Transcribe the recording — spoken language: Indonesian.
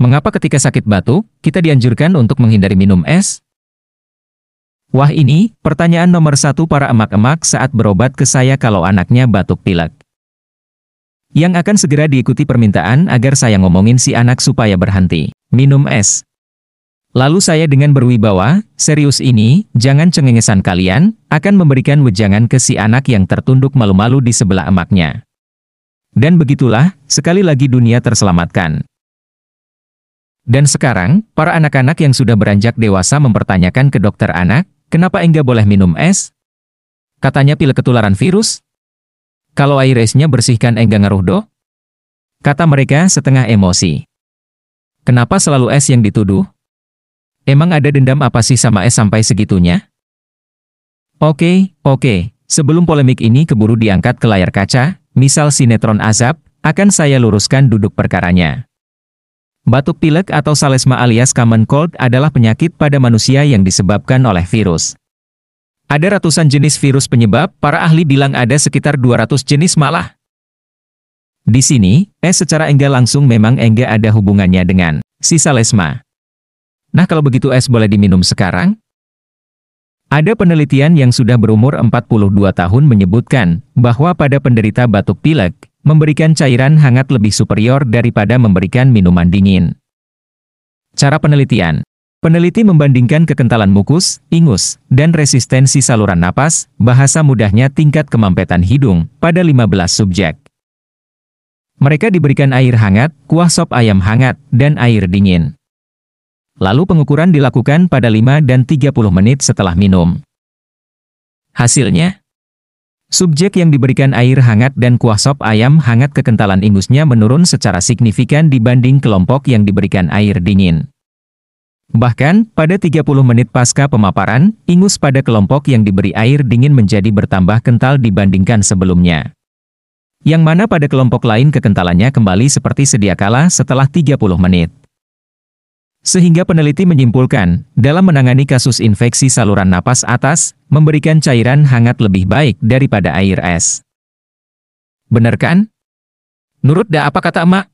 Mengapa ketika sakit batuk, kita dianjurkan untuk menghindari minum es? Wah ini, pertanyaan nomor satu para emak-emak saat berobat ke saya kalau anaknya batuk pilek. Yang akan segera diikuti permintaan agar saya ngomongin si anak supaya berhenti. Minum es. Lalu saya dengan berwibawa, serius ini, jangan cengengesan kalian, akan memberikan wejangan ke si anak yang tertunduk malu-malu di sebelah emaknya. Dan begitulah, sekali lagi dunia terselamatkan. Dan sekarang, para anak-anak yang sudah beranjak dewasa mempertanyakan ke dokter anak, kenapa enggak boleh minum es? Katanya pil ketularan virus? Kalau air esnya bersihkan enggak ngaruh do? Kata mereka setengah emosi. Kenapa selalu es yang dituduh? Emang ada dendam apa sih sama es sampai segitunya? Oke, oke, sebelum polemik ini keburu diangkat ke layar kaca, misal sinetron azab, akan saya luruskan duduk perkaranya. Batuk pilek atau salesma alias common cold adalah penyakit pada manusia yang disebabkan oleh virus. Ada ratusan jenis virus penyebab, para ahli bilang ada sekitar 200 jenis malah. Di sini, es secara enggak langsung memang enggak ada hubungannya dengan si salesma. Nah kalau begitu es boleh diminum sekarang? Ada penelitian yang sudah berumur 42 tahun menyebutkan bahwa pada penderita batuk pilek, memberikan cairan hangat lebih superior daripada memberikan minuman dingin. Cara penelitian Peneliti membandingkan kekentalan mukus, ingus, dan resistensi saluran napas, bahasa mudahnya tingkat kemampetan hidung, pada 15 subjek. Mereka diberikan air hangat, kuah sop ayam hangat, dan air dingin. Lalu pengukuran dilakukan pada 5 dan 30 menit setelah minum. Hasilnya, Subjek yang diberikan air hangat dan kuah sop ayam hangat kekentalan ingusnya menurun secara signifikan dibanding kelompok yang diberikan air dingin. Bahkan, pada 30 menit pasca pemaparan, ingus pada kelompok yang diberi air dingin menjadi bertambah kental dibandingkan sebelumnya. Yang mana pada kelompok lain kekentalannya kembali seperti sedia kala setelah 30 menit. Sehingga peneliti menyimpulkan, dalam menangani kasus infeksi saluran napas atas, memberikan cairan hangat lebih baik daripada air es. Benar kan? Nurut dah apa kata emak?